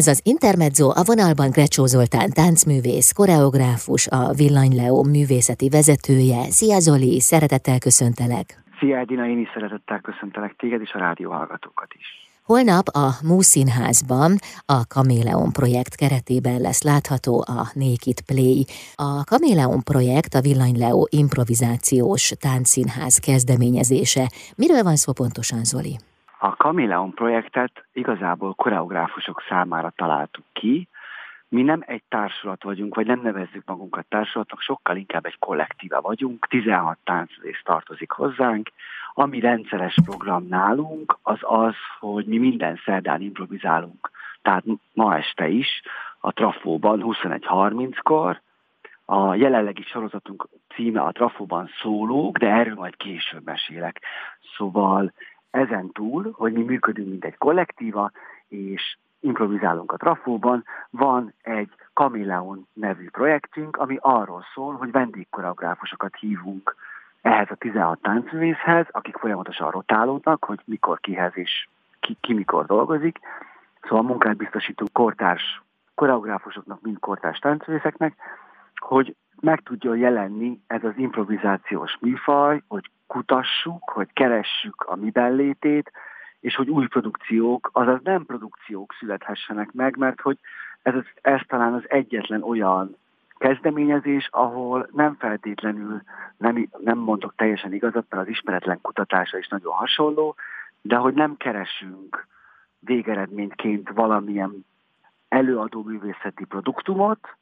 Ez az Intermezzo a vonalban Grecsó Zoltán táncművész, koreográfus, a Villany Leo művészeti vezetője. Szia Zoli, szeretettel köszöntelek! Szia Edina, én is szeretettel köszöntelek téged és a rádióhallgatókat is. Holnap a Múszínházban a Kaméleon projekt keretében lesz látható a Naked Play. A Kaméleon projekt a Villany Leo improvizációs táncszínház kezdeményezése. Miről van szó pontosan, Zoli? A Kameleon projektet igazából koreográfusok számára találtuk ki. Mi nem egy társulat vagyunk, vagy nem nevezzük magunkat társulatnak, sokkal inkább egy kollektíva vagyunk. 16 táncrész tartozik hozzánk. Ami rendszeres program nálunk, az az, hogy mi minden szerdán improvizálunk. Tehát ma este is, a Trafóban 21.30-kor, a jelenlegi sorozatunk címe a Trafóban szólók, de erről majd később mesélek. Szóval ezen túl, hogy mi működünk, mint egy kollektíva, és improvizálunk a trafóban, van egy Kameleon nevű projektünk, ami arról szól, hogy vendégkoreográfusokat hívunk ehhez a 16 táncművészhez, akik folyamatosan rotálódnak, hogy mikor kihez és ki, ki mikor dolgozik. Szóval munkát biztosítunk kortárs koreográfusoknak, mind kortárs táncművészeknek, hogy meg tudjon jelenni ez az improvizációs műfaj, hogy kutassuk, hogy keressük a mi létét, és hogy új produkciók, azaz nem produkciók születhessenek meg, mert hogy ez, ez talán az egyetlen olyan kezdeményezés, ahol nem feltétlenül, nem, nem mondok teljesen igazat, mert az ismeretlen kutatása is nagyon hasonló, de hogy nem keresünk végeredményként valamilyen előadó művészeti produktumot,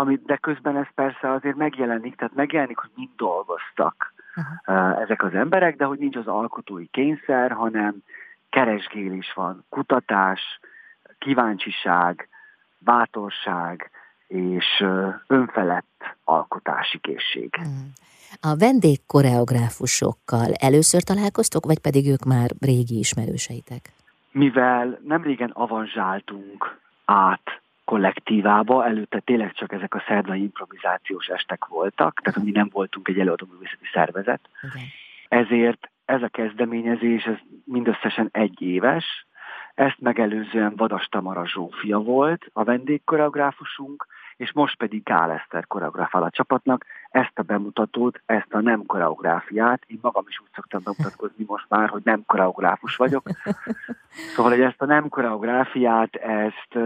amit, de közben ez persze azért megjelenik, tehát megjelenik, hogy mind dolgoztak uh-huh. ezek az emberek, de hogy nincs az alkotói kényszer, hanem keresgélés van, kutatás, kíváncsiság, bátorság és önfelett alkotási készség. Uh-huh. A vendégkoreográfusokkal először találkoztok, vagy pedig ők már régi ismerőseitek? Mivel nem régen avanzsáltunk át kollektívába, előtte tényleg csak ezek a szerdai improvizációs estek voltak, tehát mi nem voltunk egy előadóművészeti szervezet. Okay. Ezért ez a kezdeményezés ez mindösszesen egy éves, ezt megelőzően Vadas Tamara Zsófia volt a vendégkoreográfusunk, és most pedig Gál Eszter koreografál a csapatnak ezt a bemutatót, ezt a nem koreográfiát. Én magam is úgy szoktam bemutatkozni most már, hogy nem koreográfus vagyok. Szóval, hogy ezt a nem koreográfiát, ezt,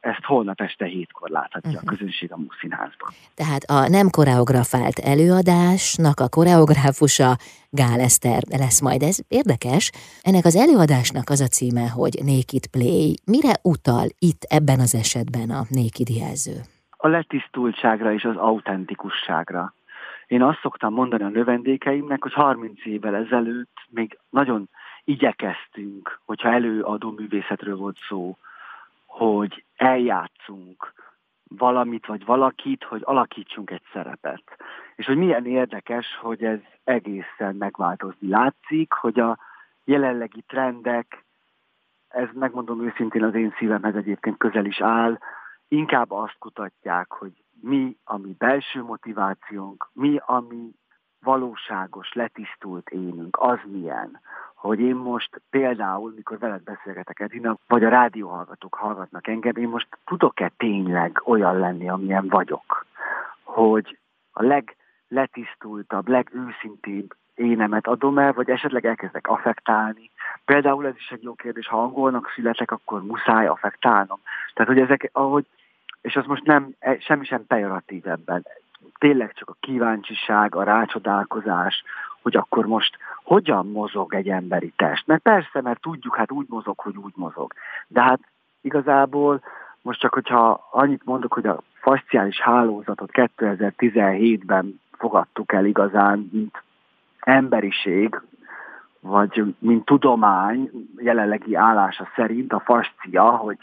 ezt holnap este hétkor láthatja uh-huh. a mhm. közönség a Muszínházban. Tehát a nem koreografált előadásnak a koreográfusa Gál Eszter lesz majd. Ez érdekes. Ennek az előadásnak az a címe, hogy Naked Play. Mire utal itt ebben az esetben a Naked jelző? A letisztultságra és az autentikusságra. Én azt szoktam mondani a növendékeimnek, hogy 30 évvel ezelőtt még nagyon igyekeztünk, hogyha előadó művészetről volt szó, hogy eljátszunk valamit vagy valakit, hogy alakítsunk egy szerepet. És hogy milyen érdekes, hogy ez egészen megváltozni látszik, hogy a jelenlegi trendek, ez megmondom őszintén az én szívemhez egyébként közel is áll, inkább azt kutatják, hogy mi a mi belső motivációnk, mi a mi valóságos, letisztult énünk, az milyen, hogy én most például, mikor veled beszélgetek Edina, vagy a rádióhallgatók hallgatnak engem, én most tudok-e tényleg olyan lenni, amilyen vagyok, hogy a legletisztultabb, legőszintébb énemet adom el, vagy esetleg elkezdek affektálni. Például ez is egy jó kérdés, ha angolnak születek, akkor muszáj affektálnom. Tehát, hogy ezek, ahogy és az most nem, e, semmi sem pejoratív ebben. Tényleg csak a kíváncsiság, a rácsodálkozás, hogy akkor most hogyan mozog egy emberi test. Mert persze, mert tudjuk, hát úgy mozog, hogy úgy mozog. De hát igazából most csak, hogyha annyit mondok, hogy a fasciális hálózatot 2017-ben fogadtuk el igazán, mint emberiség, vagy mint tudomány jelenlegi állása szerint a fascia, hogy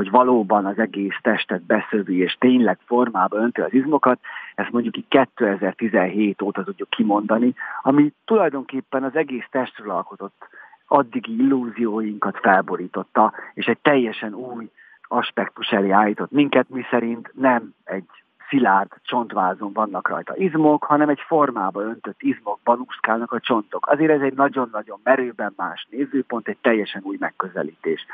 hogy valóban az egész testet beszövi, és tényleg formába önti az izmokat, ezt mondjuk így 2017 óta tudjuk kimondani, ami tulajdonképpen az egész testről alkotott addigi illúzióinkat felborította, és egy teljesen új aspektus elé állított minket, mi szerint nem egy szilárd csontvázon vannak rajta izmok, hanem egy formába öntött izmokban úszkálnak a csontok. Azért ez egy nagyon-nagyon merőben más nézőpont, egy teljesen új megközelítés.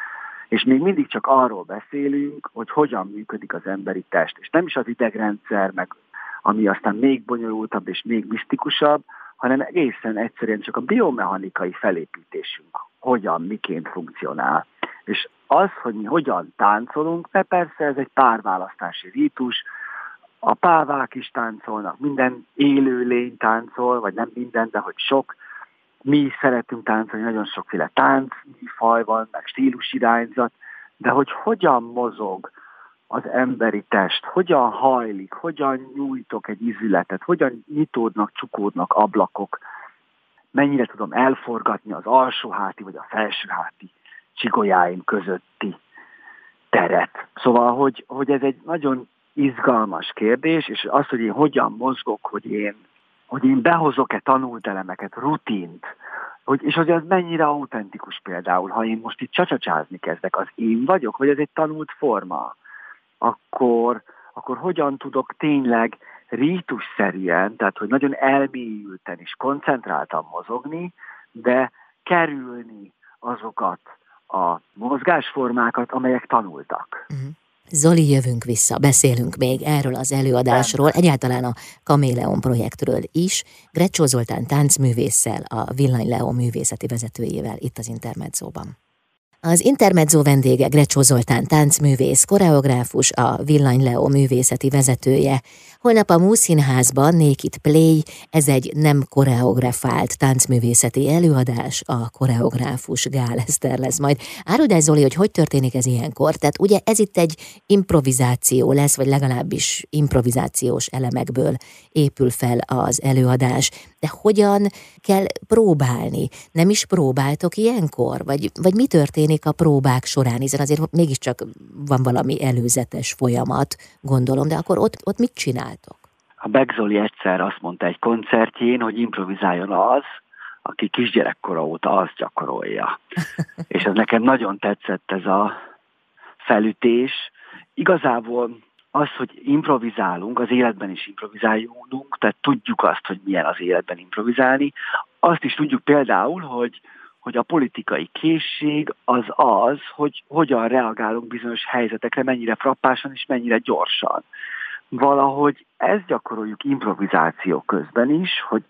És még mindig csak arról beszélünk, hogy hogyan működik az emberi test. És nem is az idegrendszer, meg ami aztán még bonyolultabb és még misztikusabb, hanem egészen egyszerűen csak a biomechanikai felépítésünk hogyan, miként funkcionál. És az, hogy mi hogyan táncolunk, mert persze ez egy párválasztási rítus, a pávák is táncolnak, minden élő lény táncol, vagy nem minden, de hogy sok. Mi is szeretünk táncolni, nagyon sokféle tánc, faj van, meg stílusirányzat, de hogy hogyan mozog az emberi test, hogyan hajlik, hogyan nyújtok egy izületet, hogyan nyitódnak, csukódnak ablakok, mennyire tudom elforgatni az alsóháti vagy a felsőháti csigolyáim közötti teret. Szóval, hogy, hogy ez egy nagyon izgalmas kérdés, és az, hogy én hogyan mozgok, hogy én, hogy én behozok-e tanult elemeket, rutint, hogy, és hogy ez mennyire autentikus például, ha én most itt csacsacsázni kezdek, az én vagyok, vagy ez egy tanult forma, akkor, akkor hogyan tudok tényleg rítusszerűen, tehát hogy nagyon elmélyülten és koncentráltan mozogni, de kerülni azokat a mozgásformákat, amelyek tanultak. Uh-huh. Zoli, jövünk vissza, beszélünk még erről az előadásról, egyáltalán a Kaméleon projektről is. Grecsó Zoltán táncművésszel, a Villany Leo művészeti vezetőjével itt az Intermedzóban. Az Intermezzo vendége Grecsó Zoltán táncművész, koreográfus, a Villany Leo művészeti vezetője. Holnap a Múszínházban Naked Play, ez egy nem koreografált táncművészeti előadás, a koreográfus Gál Eszter lesz majd. Áruld el Zoli, hogy hogy történik ez ilyenkor? Tehát ugye ez itt egy improvizáció lesz, vagy legalábbis improvizációs elemekből épül fel az előadás. De hogyan kell próbálni? Nem is próbáltok ilyenkor? Vagy, vagy mi történik a próbák során? Hiszen azért mégiscsak van valami előzetes folyamat, gondolom, de akkor ott, ott mit csinál? csináltok? A Begzoli egyszer azt mondta egy koncertjén, hogy improvizáljon az, aki kisgyerekkora óta azt gyakorolja. És ez nekem nagyon tetszett ez a felütés. Igazából az, hogy improvizálunk, az életben is improvizáljunk, tehát tudjuk azt, hogy milyen az életben improvizálni. Azt is tudjuk például, hogy, hogy a politikai készség az az, hogy hogyan reagálunk bizonyos helyzetekre, mennyire frappásan és mennyire gyorsan valahogy ezt gyakoroljuk improvizáció közben is, hogy,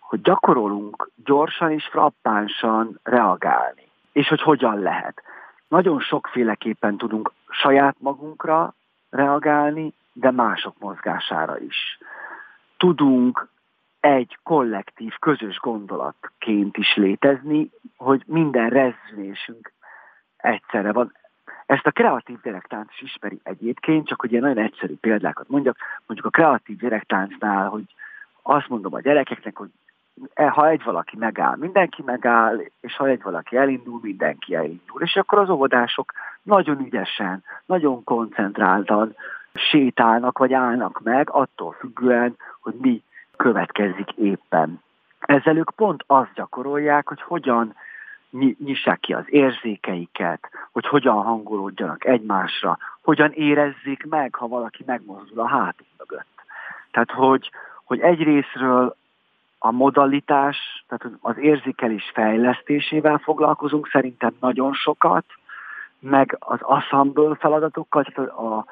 hogy gyakorolunk gyorsan és frappánsan reagálni. És hogy hogyan lehet. Nagyon sokféleképpen tudunk saját magunkra reagálni, de mások mozgására is. Tudunk egy kollektív, közös gondolatként is létezni, hogy minden rezzülésünk egyszerre van. Ezt a kreatív gyerektánc is ismeri egyébként, csak hogy ilyen nagyon egyszerű példákat mondjak. Mondjuk a kreatív gyerektáncnál, hogy azt mondom a gyerekeknek, hogy e, ha egy valaki megáll, mindenki megáll, és ha egy valaki elindul, mindenki elindul. És akkor az óvodások nagyon ügyesen, nagyon koncentráltan sétálnak, vagy állnak meg, attól függően, hogy mi következik éppen. Ezzel ők pont azt gyakorolják, hogy hogyan nyissák ki az érzékeiket, hogy hogyan hangolódjanak egymásra, hogyan érezzék meg, ha valaki megmozdul a hátuk mögött. Tehát, hogy, hogy egyrésztről a modalitás, tehát az érzékelés fejlesztésével foglalkozunk szerintem nagyon sokat, meg az assemble feladatokkal, tehát a,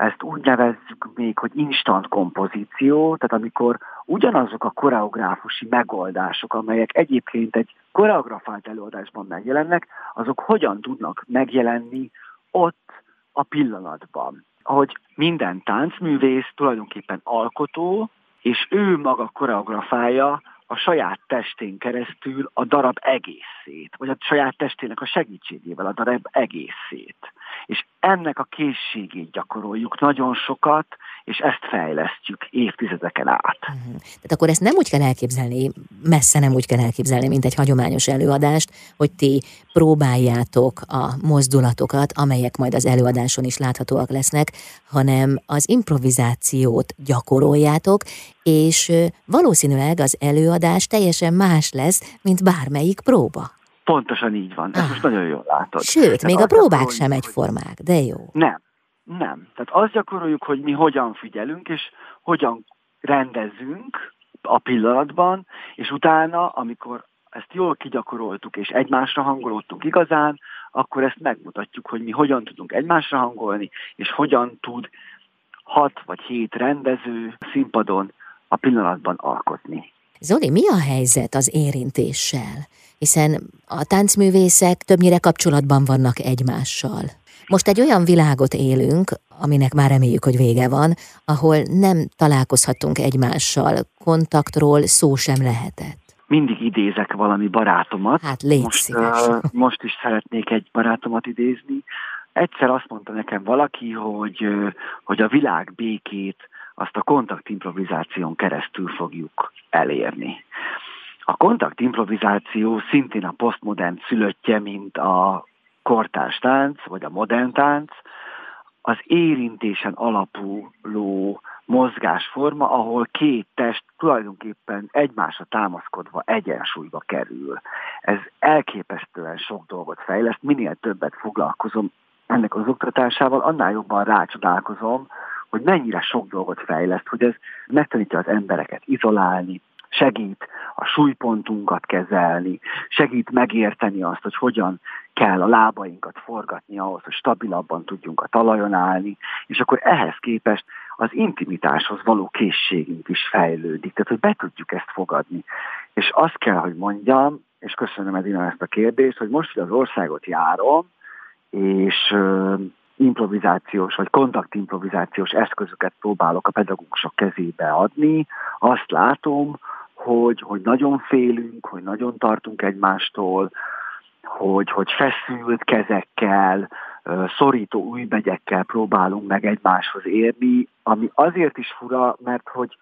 ezt úgy nevezzük még, hogy instant kompozíció, tehát amikor ugyanazok a koreográfusi megoldások, amelyek egyébként egy koreografált előadásban megjelennek, azok hogyan tudnak megjelenni ott a pillanatban. Ahogy minden táncművész tulajdonképpen alkotó, és ő maga koreografálja a saját testén keresztül a darab egészét, vagy a saját testének a segítségével a darab egészét. És ennek a készségét gyakoroljuk nagyon sokat, és ezt fejlesztjük évtizedeken át. Uh-huh. Tehát akkor ezt nem úgy kell elképzelni, messze nem úgy kell elképzelni, mint egy hagyományos előadást, hogy ti próbáljátok a mozdulatokat, amelyek majd az előadáson is láthatóak lesznek, hanem az improvizációt gyakoroljátok, és valószínűleg az előadás teljesen más lesz, mint bármelyik próba. Pontosan így van, ezt ah. most nagyon jól látod. Sőt, Tehát még a próbák sem egyformák, de jó. Nem, nem. Tehát azt gyakoroljuk, hogy mi hogyan figyelünk, és hogyan rendezünk a pillanatban, és utána, amikor ezt jól kigyakoroltuk, és egymásra hangolódtunk igazán, akkor ezt megmutatjuk, hogy mi hogyan tudunk egymásra hangolni, és hogyan tud hat vagy hét rendező színpadon a pillanatban alkotni. Zoli, mi a helyzet az érintéssel? Hiszen a táncművészek többnyire kapcsolatban vannak egymással. Most egy olyan világot élünk, aminek már reméljük, hogy vége van, ahol nem találkozhatunk egymással, kontaktról szó sem lehetett. Mindig idézek valami barátomat. Hát légy most, uh, most is szeretnék egy barátomat idézni. Egyszer azt mondta nekem valaki, hogy, hogy a világ békét azt a kontaktimprovizáción keresztül fogjuk elérni. A kontaktimprovizáció szintén a posztmodern szülöttje, mint a kortárs tánc, vagy a modern tánc, az érintésen alapuló mozgásforma, ahol két test tulajdonképpen egymásra támaszkodva egyensúlyba kerül. Ez elképesztően sok dolgot fejleszt, minél többet foglalkozom ennek az oktatásával, annál jobban rácsodálkozom, hogy mennyire sok dolgot fejleszt, hogy ez megtanítja az embereket izolálni, segít a súlypontunkat kezelni, segít megérteni azt, hogy hogyan kell a lábainkat forgatni ahhoz, hogy stabilabban tudjunk a talajon állni, és akkor ehhez képest az intimitáshoz való készségünk is fejlődik, tehát hogy be tudjuk ezt fogadni. És azt kell, hogy mondjam, és köszönöm Edina ezt a kérdést, hogy most, hogy az országot járom, és improvizációs vagy kontaktimprovizációs eszközöket próbálok a pedagógusok kezébe adni, azt látom, hogy, hogy nagyon félünk, hogy nagyon tartunk egymástól, hogy, hogy feszült kezekkel, szorító újbegyekkel próbálunk meg egymáshoz érni, ami azért is fura, mert hogy,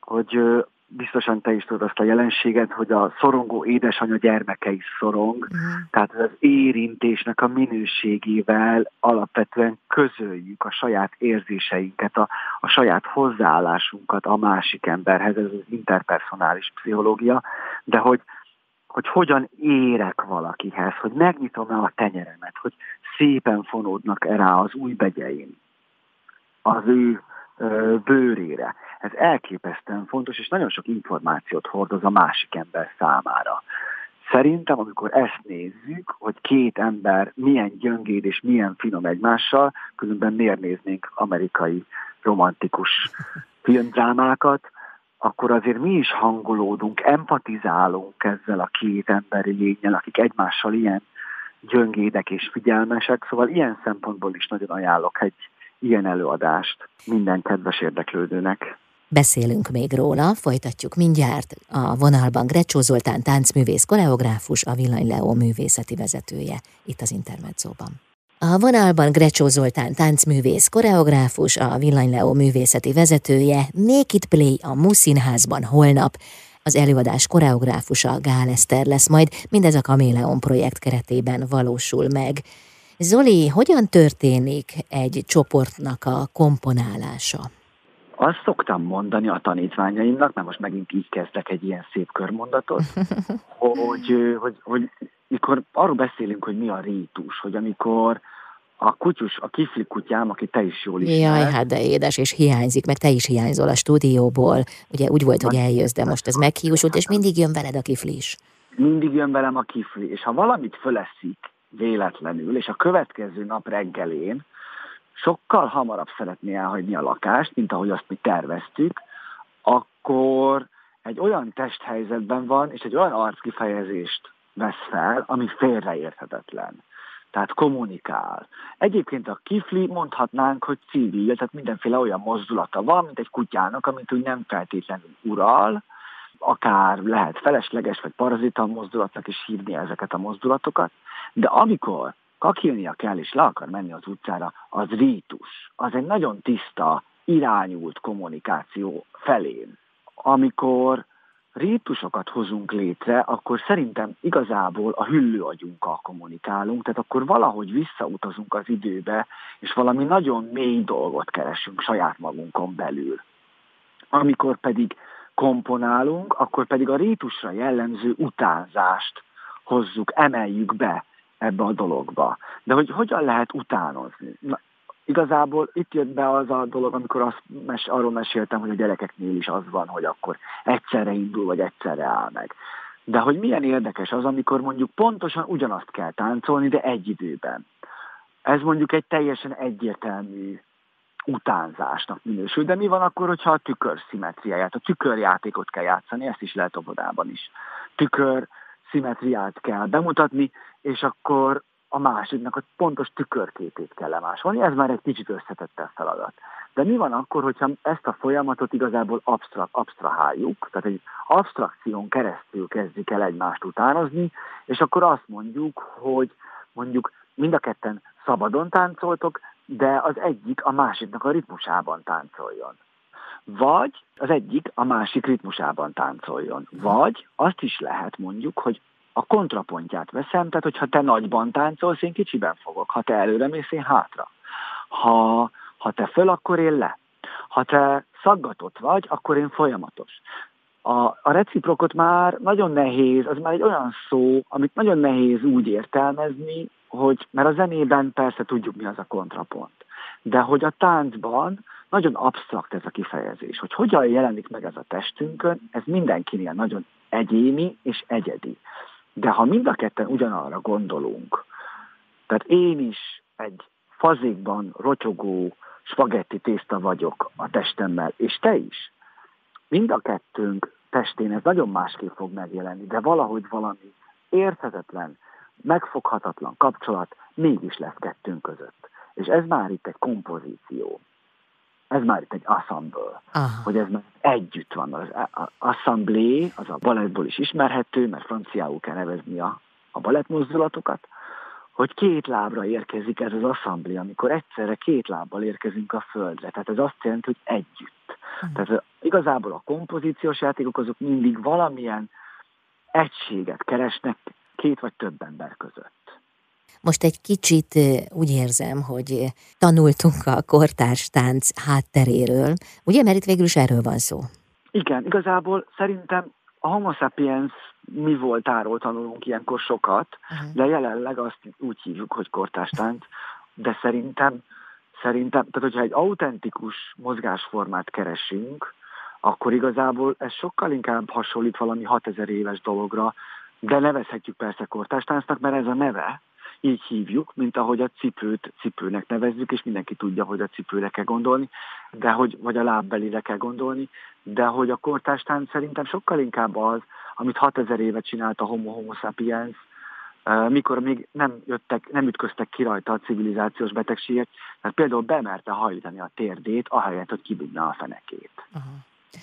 hogy biztosan te is tudod azt a jelenséget, hogy a szorongó édesanyja gyermeke is szorong, uh-huh. tehát az érintésnek a minőségével alapvetően közöljük a saját érzéseinket, a, a saját hozzáállásunkat a másik emberhez, ez az interpersonális pszichológia, de hogy, hogy hogyan érek valakihez, hogy megnyitom-e a tenyeremet, hogy szépen fonódnak rá az új begyeim, az ő bőrére. Ez elképesztően fontos, és nagyon sok információt hordoz a másik ember számára. Szerintem, amikor ezt nézzük, hogy két ember milyen gyöngéd és milyen finom egymással, különben miért néznénk amerikai romantikus filmdrámákat, akkor azért mi is hangolódunk, empatizálunk ezzel a két emberi lényel, akik egymással ilyen gyöngédek és figyelmesek, szóval ilyen szempontból is nagyon ajánlok egy ilyen előadást minden kedves érdeklődőnek. Beszélünk még róla, folytatjuk mindjárt. A vonalban Grecsó Zoltán táncművész koreográfus, a Villany Leo művészeti vezetője, itt az Intermedzóban. A vonalban Grecsó Zoltán táncművész koreográfus, a Villany Leo művészeti vezetője, Naked Play a Muszínházban holnap. Az előadás koreográfusa Gál Eszter lesz, majd mindez a Kaméleon projekt keretében valósul meg. Zoli, hogyan történik egy csoportnak a komponálása? Azt szoktam mondani a tanítványaimnak, mert most megint így kezdek egy ilyen szép körmondatot, hogy, hogy, hogy mikor arról beszélünk, hogy mi a rítus, hogy amikor a kutyus, a kifli kutyám, aki te is jól ismer. Jaj, hát de édes, és hiányzik, meg te is hiányzol a stúdióból. Ugye úgy volt, hogy eljössz, de most ez meghiúsult, és mindig jön veled a kifli is. Mindig jön velem a kifli, és ha valamit föleszik véletlenül, és a következő nap reggelén sokkal hamarabb szeretné elhagyni a lakást, mint ahogy azt mi terveztük, akkor egy olyan testhelyzetben van, és egy olyan arckifejezést vesz fel, ami félreérthetetlen. Tehát kommunikál. Egyébként a kifli mondhatnánk, hogy civil, tehát mindenféle olyan mozdulata van, mint egy kutyának, amit úgy nem feltétlenül ural, akár lehet felesleges vagy parazita mozdulatnak is hívni ezeket a mozdulatokat, de amikor kakilnia kell és le akar menni az utcára, az rítus. Az egy nagyon tiszta, irányult kommunikáció felén. Amikor rítusokat hozunk létre, akkor szerintem igazából a hüllőagyunkkal kommunikálunk, tehát akkor valahogy visszautazunk az időbe, és valami nagyon mély dolgot keresünk saját magunkon belül. Amikor pedig komponálunk, akkor pedig a rítusra jellemző utánzást hozzuk, emeljük be ebbe a dologba. De hogy hogyan lehet utánozni? Na, igazából itt jött be az a dolog, amikor azt mes- arról meséltem, hogy a gyerekeknél is az van, hogy akkor egyszerre indul, vagy egyszerre áll meg. De hogy milyen érdekes az, amikor mondjuk pontosan ugyanazt kell táncolni, de egy időben. Ez mondjuk egy teljesen egyértelmű utánzásnak minősül. De mi van akkor, hogyha a tükör szimetriáját, a tükörjátékot kell játszani, ezt is lehet óvodában is. Tükör szimetriát kell bemutatni, és akkor a másiknak a pontos tükörképét kell lemásolni, ez már egy kicsit összetette feladat. De mi van akkor, hogyha ezt a folyamatot igazából absztra, absztraháljuk, tehát egy abstrakción keresztül kezdjük el egymást utánozni, és akkor azt mondjuk, hogy mondjuk mind a ketten szabadon táncoltok, de az egyik a másiknak a ritmusában táncoljon. Vagy az egyik a másik ritmusában táncoljon. Vagy azt is lehet mondjuk, hogy a kontrapontját veszem, tehát hogyha te nagyban táncolsz, én kicsiben fogok. Ha te előre mész, én hátra. Ha, ha te föl, akkor én le. Ha te szaggatott vagy, akkor én folyamatos. A, a reciprokot már nagyon nehéz, az már egy olyan szó, amit nagyon nehéz úgy értelmezni, hogy, mert a zenében persze tudjuk, mi az a kontrapont. De hogy a táncban nagyon absztrakt ez a kifejezés, hogy hogyan jelenik meg ez a testünkön, ez mindenkinél nagyon egyéni és egyedi. De ha mind a ketten ugyanarra gondolunk, tehát én is egy fazékban rotyogó spagetti tészta vagyok a testemmel, és te is, mind a kettőnk testén ez nagyon másképp fog megjelenni, de valahogy valami érthetetlen, megfoghatatlan kapcsolat mégis lesz kettőnk között. És ez már itt egy kompozíció. Ez már itt egy assemble, Aha. hogy ez már együtt van. Az assemblé, az a balettból is ismerhető, mert franciául kell nevezni a, a balettmozdulatokat, hogy két lábra érkezik ez az assemblé, amikor egyszerre két lábbal érkezünk a földre. Tehát ez azt jelenti, hogy együtt. Hmm. Tehát igazából a kompozíciós játékok azok mindig valamilyen egységet keresnek két vagy több ember között. Most egy kicsit úgy érzem, hogy tanultunk a kortárs tánc hátteréről, ugye, mert itt végül is erről van szó. Igen, igazából szerintem a homo sapiens mi voltáról tanulunk ilyenkor sokat, uh-huh. de jelenleg azt úgy hívjuk, hogy kortárs tánc, de szerintem, szerintem, tehát hogyha egy autentikus mozgásformát keresünk, akkor igazából ez sokkal inkább hasonlít valami 6000 éves dologra, de nevezhetjük persze kortástáncnak, mert ez a neve, így hívjuk, mint ahogy a cipőt cipőnek nevezzük, és mindenki tudja, hogy a cipőre kell gondolni, de hogy, vagy a lábbelire kell gondolni, de hogy a kortástánc szerintem sokkal inkább az, amit 6000 éve csinált a Homo Homo sapiens, mikor még nem jöttek, nem ütköztek ki rajta a civilizációs betegségek, tehát például bemerte hajítani a térdét, ahelyett, hogy kibudna a fenekét. Uh-huh.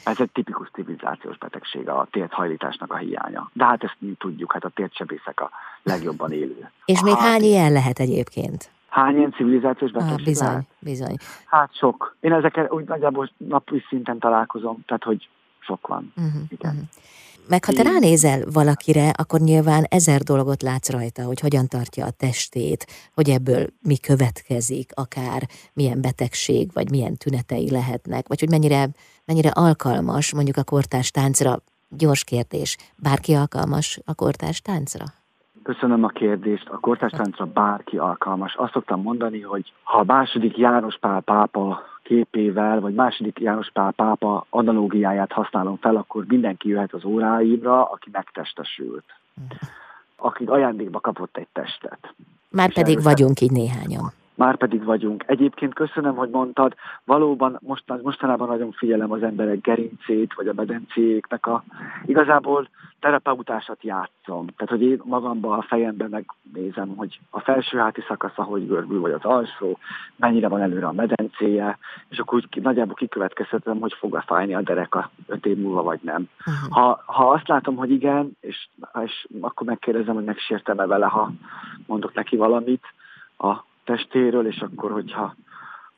Ez egy tipikus civilizációs betegség, a térthajlításnak a hiánya. De hát ezt mi tudjuk, hát a tértsebészek a legjobban élő. És még hány ilyen lehet egyébként? Hány ilyen civilizációs betegség ah, bizony, lehet? bizony. Hát sok. Én ezekkel úgy nagyjából napi szinten találkozom, tehát hogy sok van. Uh-huh, Igen. Uh-huh. Meg ha te ránézel valakire, akkor nyilván ezer dolgot látsz rajta, hogy hogyan tartja a testét, hogy ebből mi következik, akár milyen betegség, vagy milyen tünetei lehetnek, vagy hogy mennyire, mennyire alkalmas mondjuk a kortás táncra. Gyors kérdés, bárki alkalmas a kortás táncra? Köszönöm a kérdést. A kortás táncra bárki alkalmas. Azt szoktam mondani, hogy ha a második János Pál pápa képével, vagy második János Pál pápa analógiáját használom fel, akkor mindenki jöhet az óráimra, aki megtestesült. Aki ajándékba kapott egy testet. Már pedig vagyunk így néhányan. Már pedig vagyunk. Egyébként köszönöm, hogy mondtad, valóban most, mostanában nagyon figyelem az emberek gerincét, vagy a medencéknek a... Igazából terapeutásat játszom. Tehát, hogy én magamban a fejemben megnézem, hogy a felső háti szakasza hogy görbül, vagy az alsó, mennyire van előre a medencéje, és akkor úgy nagyjából kikövetkeztetem, hogy fog-e fájni a dereka öt év múlva, vagy nem. Ha, ha azt látom, hogy igen, és, és akkor megkérdezem, hogy megsértem-e vele, ha mondok neki valamit a testéről, és akkor, hogyha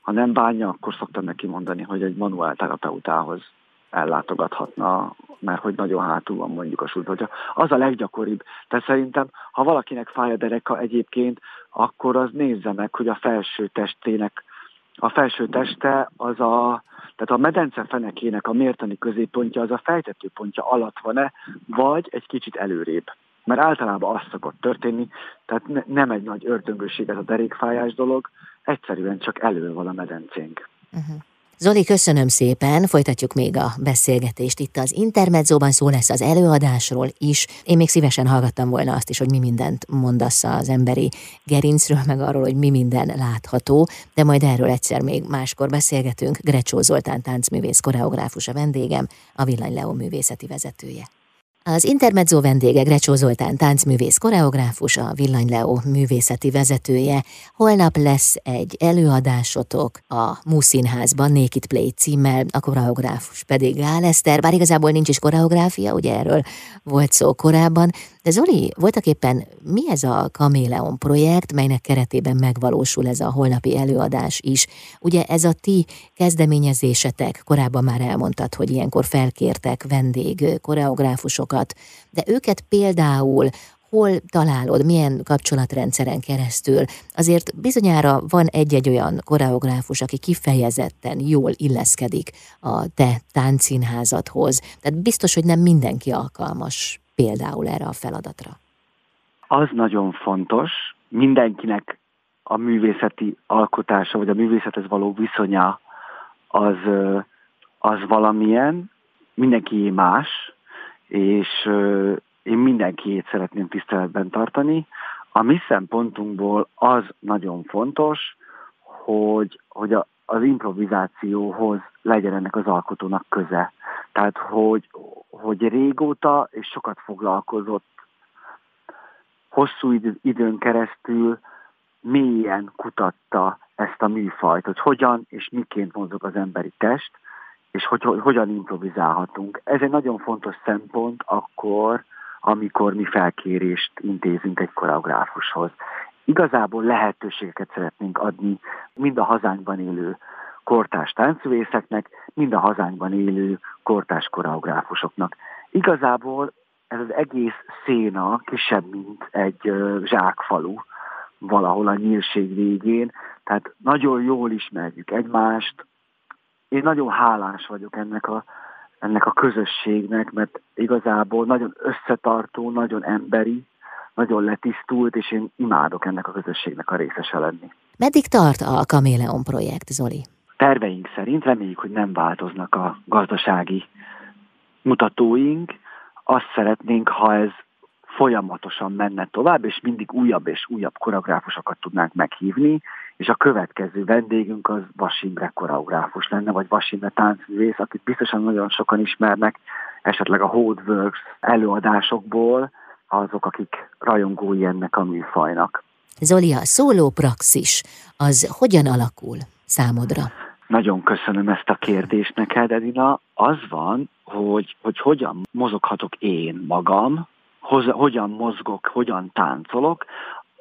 ha nem bánja, akkor szoktam neki mondani, hogy egy manuál terapeutához ellátogathatna, mert hogy nagyon hátul van mondjuk a súlypontja. Az a leggyakoribb. Tehát szerintem, ha valakinek fáj a dereka egyébként, akkor az nézze meg, hogy a felső testének, a felső teste az a, tehát a medence fenekének a mértani középpontja az a fejtetőpontja alatt van-e, vagy egy kicsit előrébb. Mert általában az szokott történni, tehát ne, nem egy nagy ördöngőség ez a derékfájás dolog, egyszerűen csak elő van a medencénk. Uh-huh. Zoli, köszönöm szépen, folytatjuk még a beszélgetést. Itt az Intermedzóban szó lesz az előadásról is. Én még szívesen hallgattam volna azt is, hogy mi mindent mondasz az emberi gerincről, meg arról, hogy mi minden látható, de majd erről egyszer még máskor beszélgetünk. Grecsó Zoltán táncművész koreográfus a vendégem, a Villany Leo művészeti vezetője. Az Intermezzo vendége Grecsó Zoltán táncművész koreográfus, a Villany Leo művészeti vezetője. Holnap lesz egy előadásotok a Múszínházban, Naked Play címmel, a koreográfus pedig Gál Eszter, bár igazából nincs is koreográfia, ugye erről volt szó korábban, de Zoli, voltak éppen mi ez a Kaméleon projekt, melynek keretében megvalósul ez a holnapi előadás is? Ugye ez a ti kezdeményezésetek, korábban már elmondtad, hogy ilyenkor felkértek vendég koreográfusokat, de őket például hol találod, milyen kapcsolatrendszeren keresztül. Azért bizonyára van egy-egy olyan koreográfus, aki kifejezetten jól illeszkedik a te táncszínházadhoz. Tehát biztos, hogy nem mindenki alkalmas például erre a feladatra? Az nagyon fontos, mindenkinek a művészeti alkotása, vagy a művészethez való viszonya az, az valamilyen, mindenki más, és én mindenkiét szeretném tiszteletben tartani. A mi szempontunkból az nagyon fontos, hogy, hogy a, az improvizációhoz legyen ennek az alkotónak köze. Tehát, hogy, hogy régóta és sokat foglalkozott hosszú időn keresztül mélyen kutatta ezt a műfajt, hogy hogyan és miként mozog az emberi test, és hogy, hogy hogyan improvizálhatunk. Ez egy nagyon fontos szempont akkor, amikor mi felkérést intézünk egy koreográfushoz. Igazából lehetőségeket szeretnénk adni mind a hazánkban élő kortás táncművészeknek, mind a hazánkban élő kortás koreográfusoknak. Igazából ez az egész széna kisebb, mint egy zsákfalu valahol a nyílség végén, tehát nagyon jól ismerjük egymást. Én nagyon hálás vagyok ennek a, ennek a közösségnek, mert igazából nagyon összetartó, nagyon emberi, nagyon letisztult, és én imádok ennek a közösségnek a részese lenni. Meddig tart a Kaméleon projekt, Zoli? terveink szerint reméljük, hogy nem változnak a gazdasági mutatóink. Azt szeretnénk, ha ez folyamatosan menne tovább, és mindig újabb és újabb koreográfusokat tudnánk meghívni, és a következő vendégünk az Vasimre koreográfus lenne, vagy Vasimre táncművész, akit biztosan nagyon sokan ismernek, esetleg a Hodeworks előadásokból, azok, akik rajongói ennek a műfajnak. Zoli, a szólópraxis az hogyan alakul számodra? Nagyon köszönöm ezt a kérdést neked, Edina. Az van, hogy, hogy hogyan mozoghatok én magam, hoz, hogyan mozgok, hogyan táncolok,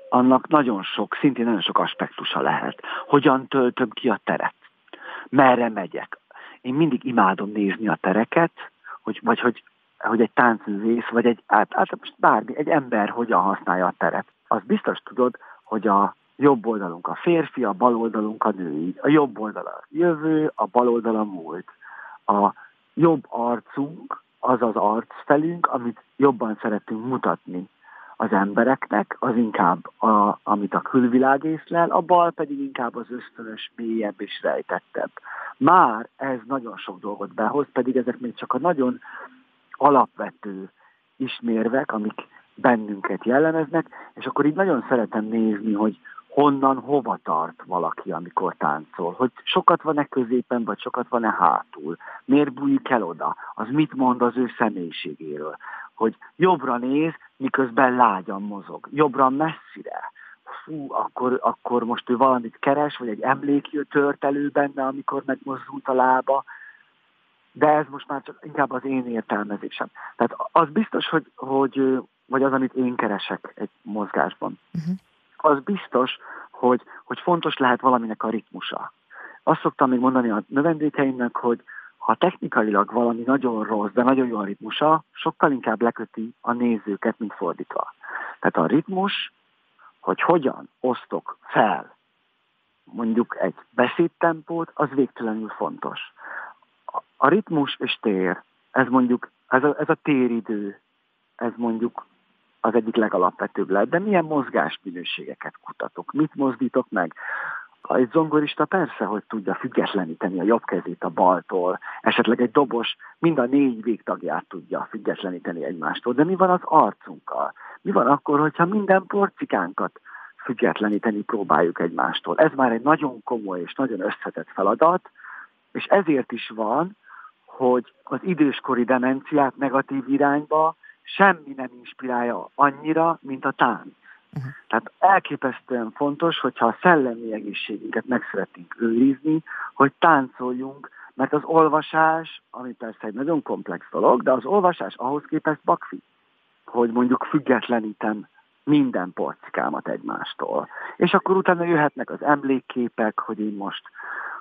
annak nagyon sok, szintén nagyon sok aspektusa lehet. Hogyan töltöm ki a teret? Merre megyek? Én mindig imádom nézni a tereket, hogy, vagy hogy, hogy egy táncművész, vagy egy, át, át, bármi, egy ember hogyan használja a teret. Az biztos tudod, hogy a jobb oldalunk a férfi, a bal oldalunk a női. A jobb oldal a jövő, a bal oldal a múlt. A jobb arcunk az az arcfelünk, amit jobban szeretünk mutatni az embereknek, az inkább, a, amit a külvilág észlel, a bal pedig inkább az ösztönös, mélyebb és rejtettebb. Már ez nagyon sok dolgot behoz, pedig ezek még csak a nagyon alapvető ismérvek, amik bennünket jellemeznek, és akkor így nagyon szeretem nézni, hogy honnan hova tart valaki, amikor táncol. Hogy sokat van-e középen, vagy sokat van-e hátul. Miért bújik el oda? Az mit mond az ő személyiségéről? Hogy jobbra néz, miközben lágyan mozog. Jobbra messzire. Fú, akkor, akkor most ő valamit keres, vagy egy emlék tört elő benne, amikor megmozdult a lába. De ez most már csak inkább az én értelmezésem. Tehát az biztos, hogy, hogy vagy az, amit én keresek egy mozgásban. Uh-huh az biztos, hogy, hogy fontos lehet valaminek a ritmusa. Azt szoktam még mondani a növendékeimnek, hogy ha technikailag valami nagyon rossz, de nagyon jó a ritmusa, sokkal inkább leköti a nézőket, mint fordítva. Tehát a ritmus, hogy hogyan osztok fel mondjuk egy beszédtempót, az végtelenül fontos. A ritmus és tér, ez mondjuk, ez a, ez a téridő, ez mondjuk az egyik legalapvetőbb lehet. De milyen mozgásminőségeket kutatok? Mit mozdítok meg? egy zongorista persze, hogy tudja függetleníteni a jobb kezét a baltól, esetleg egy dobos mind a négy végtagját tudja függetleníteni egymástól, de mi van az arcunkkal? Mi van akkor, hogyha minden porcikánkat függetleníteni próbáljuk egymástól? Ez már egy nagyon komoly és nagyon összetett feladat, és ezért is van, hogy az időskori demenciát negatív irányba semmi nem inspirálja annyira, mint a tánc. Uh-huh. Tehát elképesztően fontos, hogyha a szellemi egészségünket meg szeretnénk őrizni, hogy táncoljunk, mert az olvasás, ami persze egy nagyon komplex dolog, de az olvasás ahhoz képest bakfi, hogy mondjuk függetlenítem minden porcikámat egymástól. És akkor utána jöhetnek az emlékképek, hogy én most,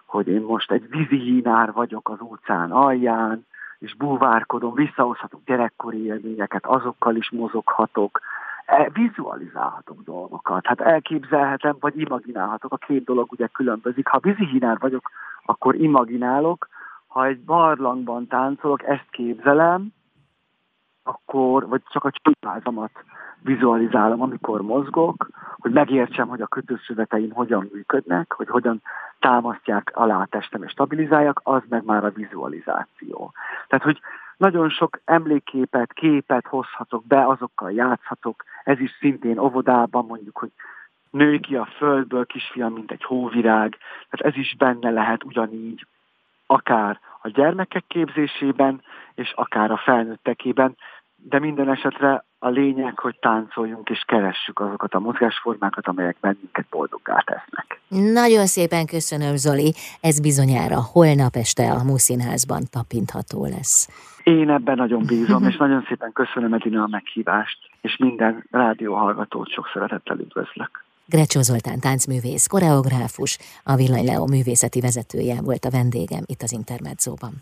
hogy én most egy vízihínár vagyok az óceán alján, és búvárkodom, visszahozhatok gyerekkori élményeket, azokkal is mozoghatok, E, vizualizálhatok dolgokat. Hát elképzelhetem, vagy imaginálhatok. A két dolog ugye különbözik. Ha vízihínár vagyok, akkor imaginálok. Ha egy barlangban táncolok, ezt képzelem, akkor, vagy csak a csupázamat vizualizálom, amikor mozgok, hogy megértsem, hogy a kötőszöveteim hogyan működnek, hogy hogyan támasztják alá a testem és stabilizálják, az meg már a vizualizáció. Tehát, hogy nagyon sok emlékképet, képet hozhatok be, azokkal játszhatok. Ez is szintén óvodában mondjuk, hogy nő ki a földből, kisfiam, mint egy hóvirág. Tehát ez is benne lehet ugyanígy, akár a gyermekek képzésében, és akár a felnőttekében, de minden esetre a lényeg, hogy táncoljunk és keressük azokat a mozgásformákat, amelyek bennünket boldoggá tesznek. Nagyon szépen köszönöm, Zoli. Ez bizonyára holnap este a Muszínházban tapintható lesz. Én ebben nagyon bízom, és nagyon szépen köszönöm Edina a meghívást, és minden rádióhallgatót sok szeretettel üdvözlök. Grecsó Zoltán táncművész, koreográfus, a Villany Leo művészeti vezetője volt a vendégem itt az Intermedzóban.